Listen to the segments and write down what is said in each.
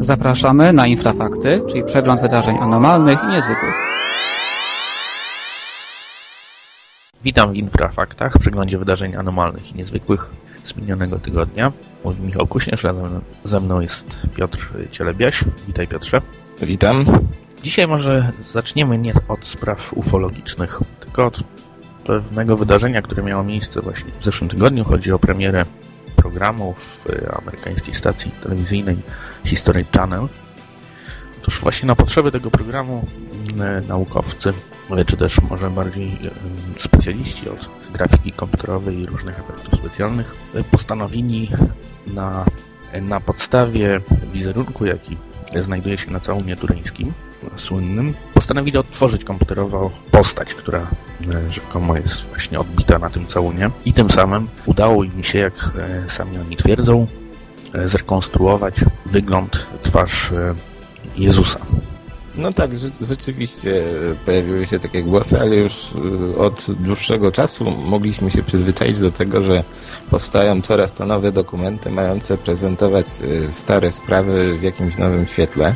Zapraszamy na Infrafakty, czyli przegląd wydarzeń anormalnych i niezwykłych. Witam w Infrafaktach, przeglądzie wydarzeń anormalnych i niezwykłych z minionego tygodnia. Mówi Michał Kuśnierz, a ze mną jest Piotr Cielebiaś. Witaj Piotrze. Witam. Dzisiaj może zaczniemy nie od spraw ufologicznych, tylko od pewnego wydarzenia, które miało miejsce właśnie w zeszłym tygodniu. Chodzi o premierę programu w amerykańskiej stacji telewizyjnej History Channel. Otóż właśnie na potrzeby tego programu mm, naukowcy, czy też może bardziej specjaliści od grafiki komputerowej i różnych efektów specjalnych postanowili na, na podstawie wizerunku, jaki znajduje się na całunie turyńskim, słynnym, postanowili odtworzyć komputerowo postać, która e, rzekomo jest właśnie odbita na tym całunie i tym samym udało im się, jak e, sami oni twierdzą, e, zrekonstruować wygląd, twarz Jezusa. No tak, rzeczywiście pojawiły się takie głosy, ale już od dłuższego czasu mogliśmy się przyzwyczaić do tego, że powstają coraz to nowe dokumenty mające prezentować stare sprawy w jakimś nowym świetle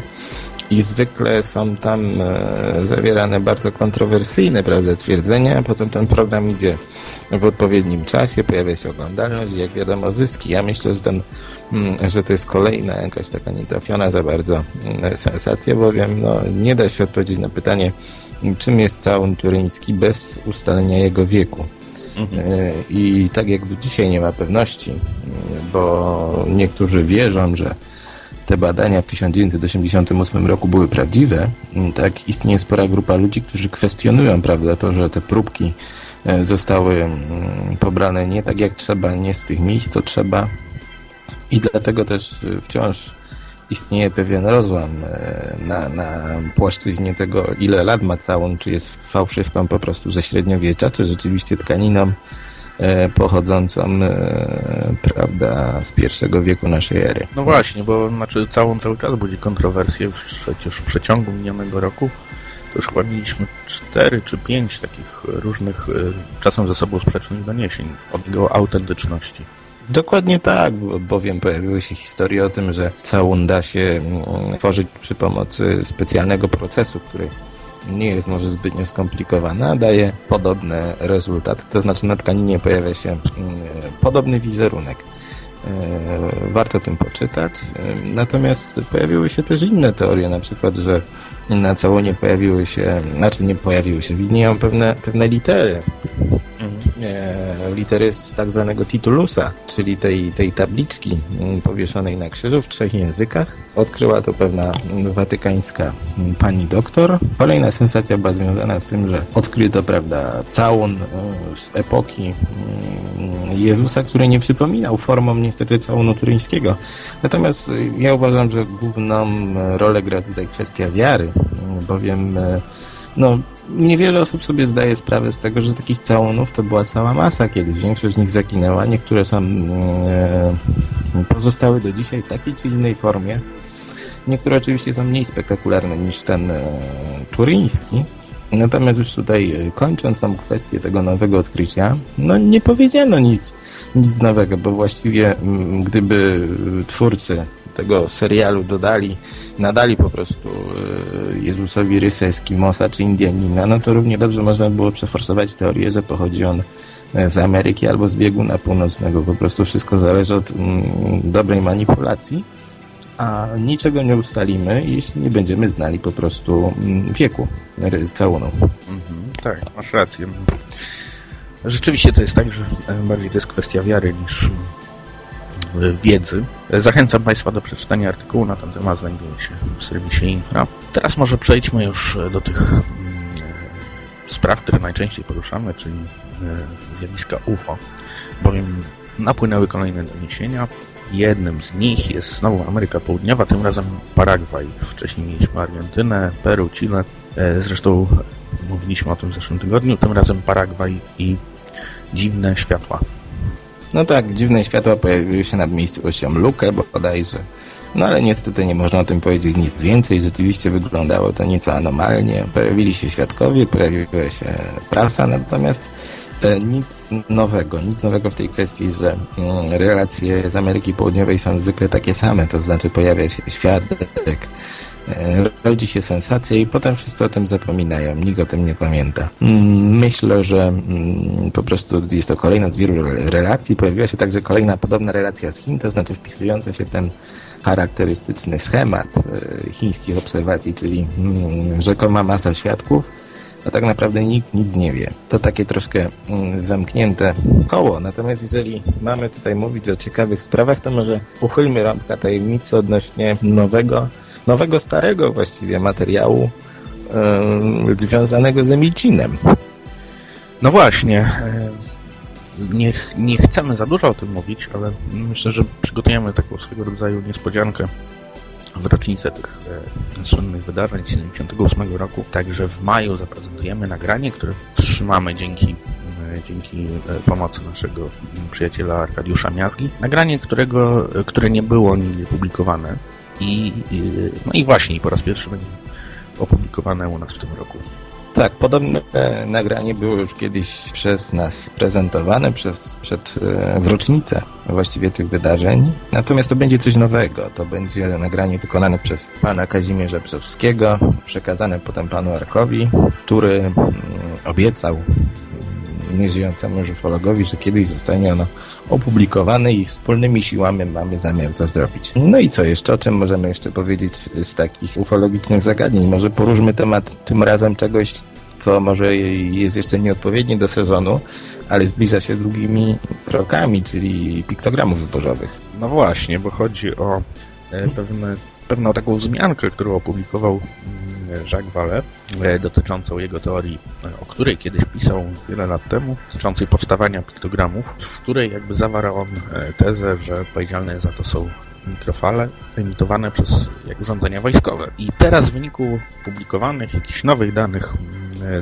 i zwykle są tam e, zawierane bardzo kontrowersyjne prawda, twierdzenia, a potem ten program idzie w odpowiednim czasie, pojawia się oglądalność i jak wiadomo zyski. Ja myślę, że, ten, mm, że to jest kolejna jakaś taka nietrafiona za bardzo mm, sensacja, bowiem no, nie da się odpowiedzieć na pytanie, czym jest całun turyński bez ustalenia jego wieku. Mhm. E, I tak jak do dzisiaj nie ma pewności, mm, bo niektórzy wierzą, że te badania w 1988 roku były prawdziwe, mm, tak istnieje spora grupa ludzi, którzy kwestionują prawda, to, że te próbki e, zostały mm, pobrane nie tak jak trzeba, nie z tych miejsc, co trzeba. I dlatego też e, wciąż istnieje pewien rozłam e, na, na płaszczyźnie tego, ile lat ma całą, czy jest fałszywką po prostu ze średniowiecza, czy rzeczywiście tkaniną pochodzącą e, prawda, z pierwszego wieku naszej ery. No właśnie, bo znaczy całą cały czas budzi kontrowersję, przecież w przeciągu minionego roku to już chyba mieliśmy cztery czy pięć takich różnych, e, czasem ze sobą sprzecznych doniesień od jego autentyczności. Dokładnie tak, bowiem pojawiły się historie o tym, że całun da się mm, tworzyć przy pomocy specjalnego procesu, który nie jest może zbytnio skomplikowana, daje podobny rezultat, to znaczy na tkaninie pojawia się mm, podobny wizerunek. E, warto tym poczytać. E, natomiast pojawiły się też inne teorie, na przykład, że na całonie pojawiły się, znaczy nie pojawiły się, widnieją pewne, pewne litery, litery z tak zwanego titulusa, czyli tej, tej tabliczki mm, powieszonej na krzyżu w trzech językach. Odkryła to pewna watykańska pani doktor. Kolejna sensacja była związana z tym, że odkryto prawda, całun e, z epoki mm, Jezusa, który nie przypominał formą niestety całunu turyńskiego. Natomiast ja uważam, że główną rolę gra tutaj kwestia wiary, bowiem e, no, niewiele osób sobie zdaje sprawę z tego, że takich całunów to była cała masa kiedyś. Większość z nich zaginęła, niektóre są e, pozostały do dzisiaj w takiej czy innej formie. Niektóre oczywiście są mniej spektakularne niż ten e, turyński. Natomiast już tutaj e, kończąc tą kwestię tego nowego odkrycia, no nie powiedziano nic, nic nowego, bo właściwie gdyby twórcy tego serialu dodali, nadali po prostu e, Jezusowi rysę Eskimosa czy Indianina, no to równie dobrze można było przeforsować teorię, że pochodzi on e, z Ameryki albo z bieguna północnego. Po prostu wszystko zależy od mm, dobrej manipulacji, a niczego nie ustalimy, jeśli nie będziemy znali po prostu mm, wieku całunu. Mhm, tak, masz rację. Rzeczywiście to jest tak, że e, bardziej to jest kwestia wiary niż wiedzy. Zachęcam Państwa do przeczytania artykułu na ten temat, znajduje się w serwisie Infra. Teraz może przejdźmy już do tych mm, spraw, które najczęściej poruszamy, czyli e, zjawiska UFO, bowiem napłynęły kolejne doniesienia. Jednym z nich jest znowu Ameryka Południowa, tym razem Paragwaj. Wcześniej mieliśmy Argentynę, Peru, Chile. E, zresztą mówiliśmy o tym w zeszłym tygodniu. Tym razem Paragwaj i dziwne światła no tak, dziwne światła pojawiły się nad miejscowością Lukę, bo bodajże. No ale niestety nie można o tym powiedzieć nic więcej. Rzeczywiście wyglądało to nieco anomalnie. Pojawili się świadkowie, pojawiła się prasa, natomiast nic nowego, nic nowego w tej kwestii, że mm, relacje z Ameryki Południowej są zwykle takie same, to znaczy pojawia się świadek, e, rodzi się sensacja i potem wszyscy o tym zapominają, nikt o tym nie pamięta. Mm, myślę, że mm, po prostu jest to kolejna z wielu relacji. Pojawiła się także kolejna podobna relacja z Chin, to znaczy wpisująca się w ten charakterystyczny schemat e, chińskich obserwacji, czyli rzekoma masa świadków, a tak naprawdę nikt nic nie wie. To takie troszkę mm, zamknięte koło. Natomiast jeżeli mamy tutaj mówić o ciekawych sprawach, to może uchylmy rąbka tajemnicy odnośnie nowego, nowego, starego właściwie materiału yy, związanego z Emilcinem. No właśnie. E, nie, nie chcemy za dużo o tym mówić, ale myślę, że przygotujemy taką swego rodzaju niespodziankę w rocznicę tych e, słynnych wydarzeń 78 roku. Także w maju zaprezentujemy nagranie, które trzymamy dzięki e, dzięki e, pomocy naszego przyjaciela Arkadiusza Miazgi. Nagranie, którego, które nie było nigdy publikowane i, i no i właśnie po raz pierwszy będzie opublikowane u nas w tym roku. Tak, podobne nagranie było już kiedyś przez nas prezentowane przez, przed, e, w rocznicę właściwie tych wydarzeń. Natomiast to będzie coś nowego. To będzie nagranie wykonane przez pana Kazimierza Brzewskiego, przekazane potem panu Arkowi, który mm, obiecał nieżyjącemu ufologowi, że kiedyś zostanie ono opublikowane i wspólnymi siłami mamy zamiar to zrobić. No i co jeszcze? O czym możemy jeszcze powiedzieć z takich ufologicznych zagadnień? Może poróżmy temat tym razem czegoś, co może jest jeszcze nieodpowiednie do sezonu, ale zbliża się długimi krokami, czyli piktogramów zbożowych. No właśnie, bo chodzi o e, pewne, pewną taką wzmiankę, którą opublikował Jacques Vallée e, dotyczącą jego teorii, e, o której kiedyś pisał wiele lat temu, dotyczącej powstawania piktogramów, w której jakby zawarł on e, tezę, że odpowiedzialne za to są mikrofale emitowane przez urządzenia wojskowe. I teraz w wyniku publikowanych jakichś nowych danych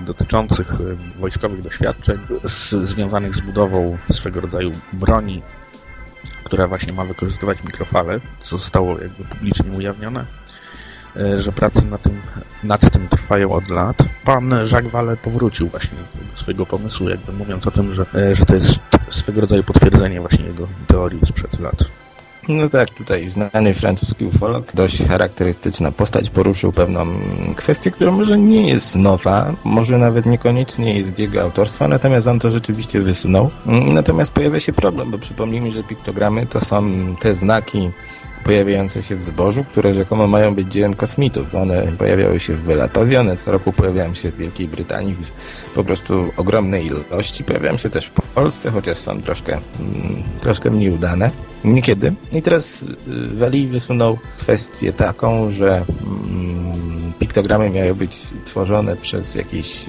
dotyczących wojskowych doświadczeń z, związanych z budową swego rodzaju broni, która właśnie ma wykorzystywać mikrofale, co zostało jakby publicznie ujawnione, że prace nad tym, nad tym trwają od lat. Pan Jacques Vallée powrócił właśnie do swojego pomysłu, jakby mówiąc o tym, że, e, że to jest swego rodzaju potwierdzenie właśnie jego teorii sprzed lat. No tak, tutaj znany francuski ufolog, dość charakterystyczna postać, poruszył pewną kwestię, która może nie jest nowa, może nawet niekoniecznie jest jego autorstwa, natomiast on to rzeczywiście wysunął. Natomiast pojawia się problem, bo przypomnijmy, że piktogramy to są te znaki pojawiające się w zbożu, które rzekomo mają być dziełem kosmitów. One pojawiały się w Wylatowie, one co roku pojawiają się w Wielkiej Brytanii w po prostu ogromnej ilości. Pojawiają się też w Polsce, chociaż są troszkę, mm, troszkę mniej udane. Niekiedy. I teraz y, Weli wysunął kwestię taką, że mm, piktogramy miały być tworzone przez jakieś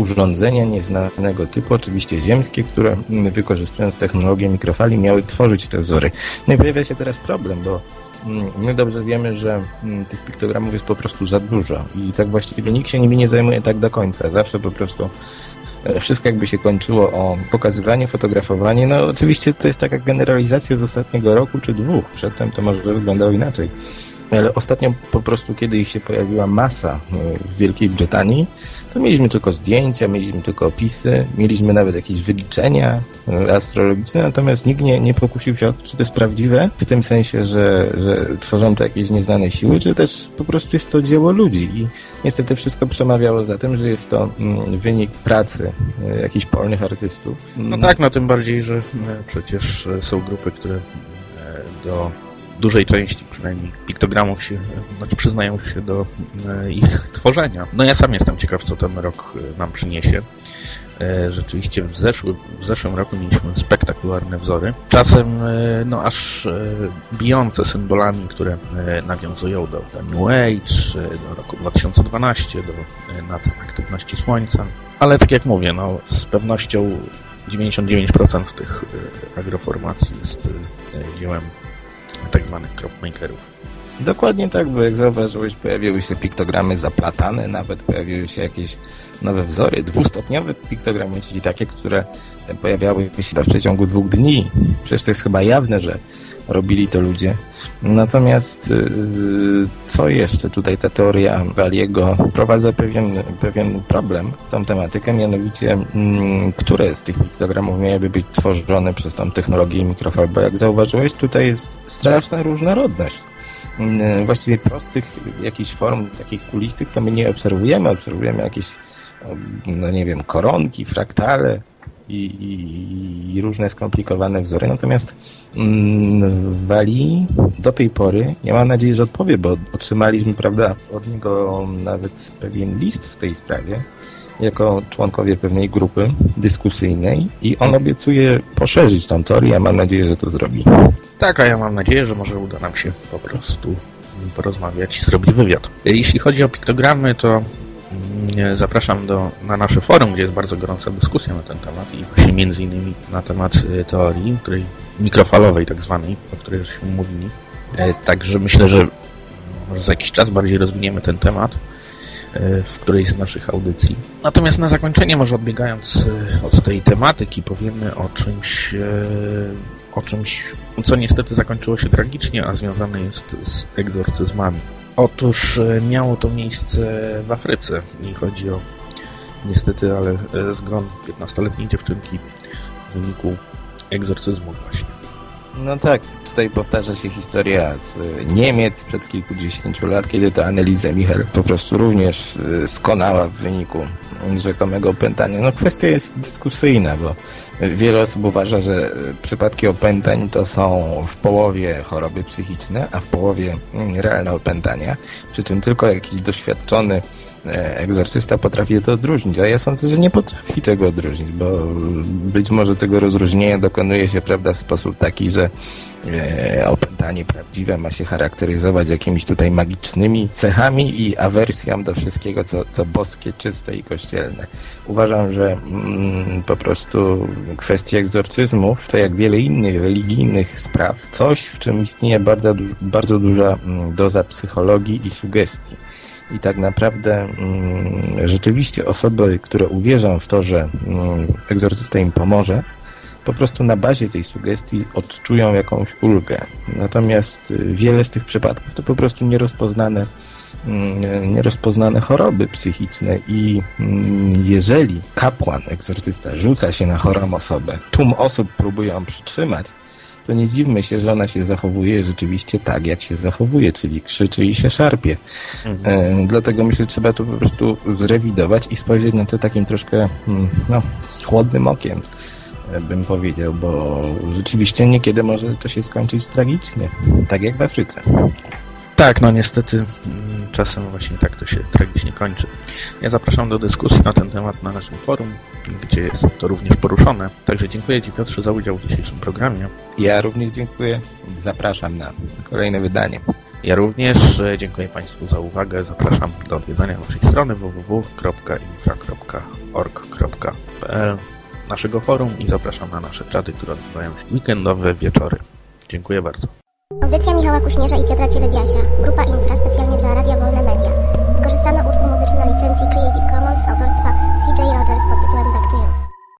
urządzenia nieznanego typu, oczywiście ziemskie, które wykorzystując technologię mikrofali miały tworzyć te wzory. No i pojawia się teraz problem, bo mm, my dobrze wiemy, że mm, tych piktogramów jest po prostu za dużo i tak właściwie nikt się nimi nie zajmuje tak do końca. Zawsze po prostu e, wszystko jakby się kończyło o pokazywanie, fotografowanie. No oczywiście to jest taka generalizacja z ostatniego roku czy dwóch. Przedtem to może wyglądało inaczej. Ale ostatnio po prostu, kiedy ich się pojawiła masa e, w Wielkiej Brytanii, to mieliśmy tylko zdjęcia, mieliśmy tylko opisy, mieliśmy nawet jakieś wyliczenia e, astrologiczne, natomiast nikt nie, nie pokusił się o to, czy to jest prawdziwe, w tym sensie, że, że tworzą to jakieś nieznane siły, czy też po prostu jest to dzieło ludzi i niestety wszystko przemawiało za tym, że jest to mm, wynik pracy e, jakichś polnych artystów. No tak, no tym bardziej, że przecież są grupy, które do dużej części przynajmniej piktogramów się, znaczy przyznają się do e, ich tworzenia. No ja sam jestem ciekaw, co ten rok e, nam przyniesie. E, rzeczywiście w, zeszły, w zeszłym roku mieliśmy spektakularne wzory. Czasem no aż bijące symbolami, które nawiązują do, do New Age, do roku 2012, do aktywności Słońca. Ale tak jak mówię, no z pewnością 99% tych agroformacji jest dziełem tak zwanych cropmakerów. Dokładnie tak, bo jak zauważyłeś, pojawiły się piktogramy zaplatane, nawet pojawiły się jakieś nowe wzory, dwustopniowe piktogramy, czyli takie, które pojawiały się w przeciągu dwóch dni. Przecież to jest chyba jawne, że robili to ludzie. Natomiast y, co jeszcze tutaj ta teoria Waliego wprowadza pewien, pewien problem w tą tematykę, mianowicie mm, które z tych piktogramów miałyby być tworzone przez tą technologię mikrofal, bo jak zauważyłeś, tutaj jest straszna różnorodność. Mm, Właściwie prostych jakichś form takich kulistych to my nie obserwujemy, obserwujemy jakieś no nie wiem, koronki, fraktale, i, i, i, różne skomplikowane wzory. Natomiast mm, Wali do tej pory, ja mam nadzieję, że odpowie, bo otrzymaliśmy, prawda, od niego nawet pewien list w tej sprawie, jako członkowie pewnej grupy dyskusyjnej i on obiecuje poszerzyć tą teorię, mam nadzieję, że to zrobi. Tak, a ja mam nadzieję, że może uda nam się po prostu z nim porozmawiać i zrobić wywiad. Jeśli chodzi o piktogramy, to zapraszam do, na nasze forum, gdzie jest bardzo gorąca dyskusja na ten temat i właśnie między innymi na temat y, teorii, której mikrofalowej tak zwanej, o której żeśmy mówili. E, także myślę, że może za jakiś czas bardziej rozwiniemy ten temat e, w którejś z naszych audycji. Natomiast na zakończenie, może odbiegając e, od tej tematyki, powiemy o czymś, o czymś, co niestety zakończyło się tragicznie, a związane jest z egzorcyzmami. Otóż miało to miejsce w Afryce i chodzi o niestety, ale zgon 15-letniej dziewczynki w wyniku egzorcyzmu właśnie. No tak, tutaj powtarza się historia z Niemiec przed kilkudziesięciu lat, kiedy to Anneliese Michel po prostu również skonała w wyniku rzekomego opętania. No kwestia jest dyskusyjna, bo wiele osób uważa, że przypadki opętań to są w połowie choroby psychiczne, a w połowie realne opętania, przy czym tylko jakiś doświadczony egzorcysta potrafi to odróżnić, a ja sądzę, że nie potrafi tego odróżnić, bo być może tego rozróżnienia dokonuje się prawda, w sposób taki, że e, opętanie prawdziwe ma się charakteryzować jakimiś tutaj magicznymi cechami i awersją do wszystkiego, co, co boskie, czyste i kościelne. Uważam, że mm, po prostu kwestia egzorcyzmów to jak wiele innych religijnych spraw, coś w czym istnieje bardzo, bardzo duża doza psychologii i sugestii. I tak naprawdę mm, rzeczywiście osoby, które uwierzą w to, że mm, egzorcysta im pomoże, po prostu na bazie tej sugestii odczują jakąś ulgę. Natomiast wiele z tych przypadków to po prostu nierozpoznane, mm, nierozpoznane choroby psychiczne i jeżeli kapłan, egzorcysta rzuca się na chorą osobę, tłum osób próbuje ją przytrzymać, to nie dziwmy się, że ona się zachowuje rzeczywiście tak, jak się zachowuje, czyli krzyczy i się szarpie. Mhm. E, dlatego myślę, że trzeba to po prostu zrewidować i spojrzeć na to takim troszkę no, chłodnym okiem, e, bym powiedział, bo rzeczywiście niekiedy może to się skończyć tragicznie, tak jak w Afryce. Tak, no niestety mm, czasem właśnie tak to się tragicznie kończy. Ja zapraszam do dyskusji na ten temat na naszym forum, gdzie jest to również poruszone. Także dziękuję Ci Piotrze za udział w dzisiejszym programie. Ja również dziękuję. Zapraszam na kolejne wydanie. Ja również dziękuję Państwu za uwagę. Zapraszam do odwiedzania naszej strony www.infra.org.pl naszego forum i zapraszam na nasze czaty, które odbywają się weekendowe wieczory. Dziękuję bardzo. Audycja Michała Kuśnierza i Piotra Cielebiasia. Grupa Infra specjalnie dla Radia Wolne Media. Wykorzystano utwór muzyczny na licencji Creative Commons autorstwa CJ Rogers pod tytułem Back to You.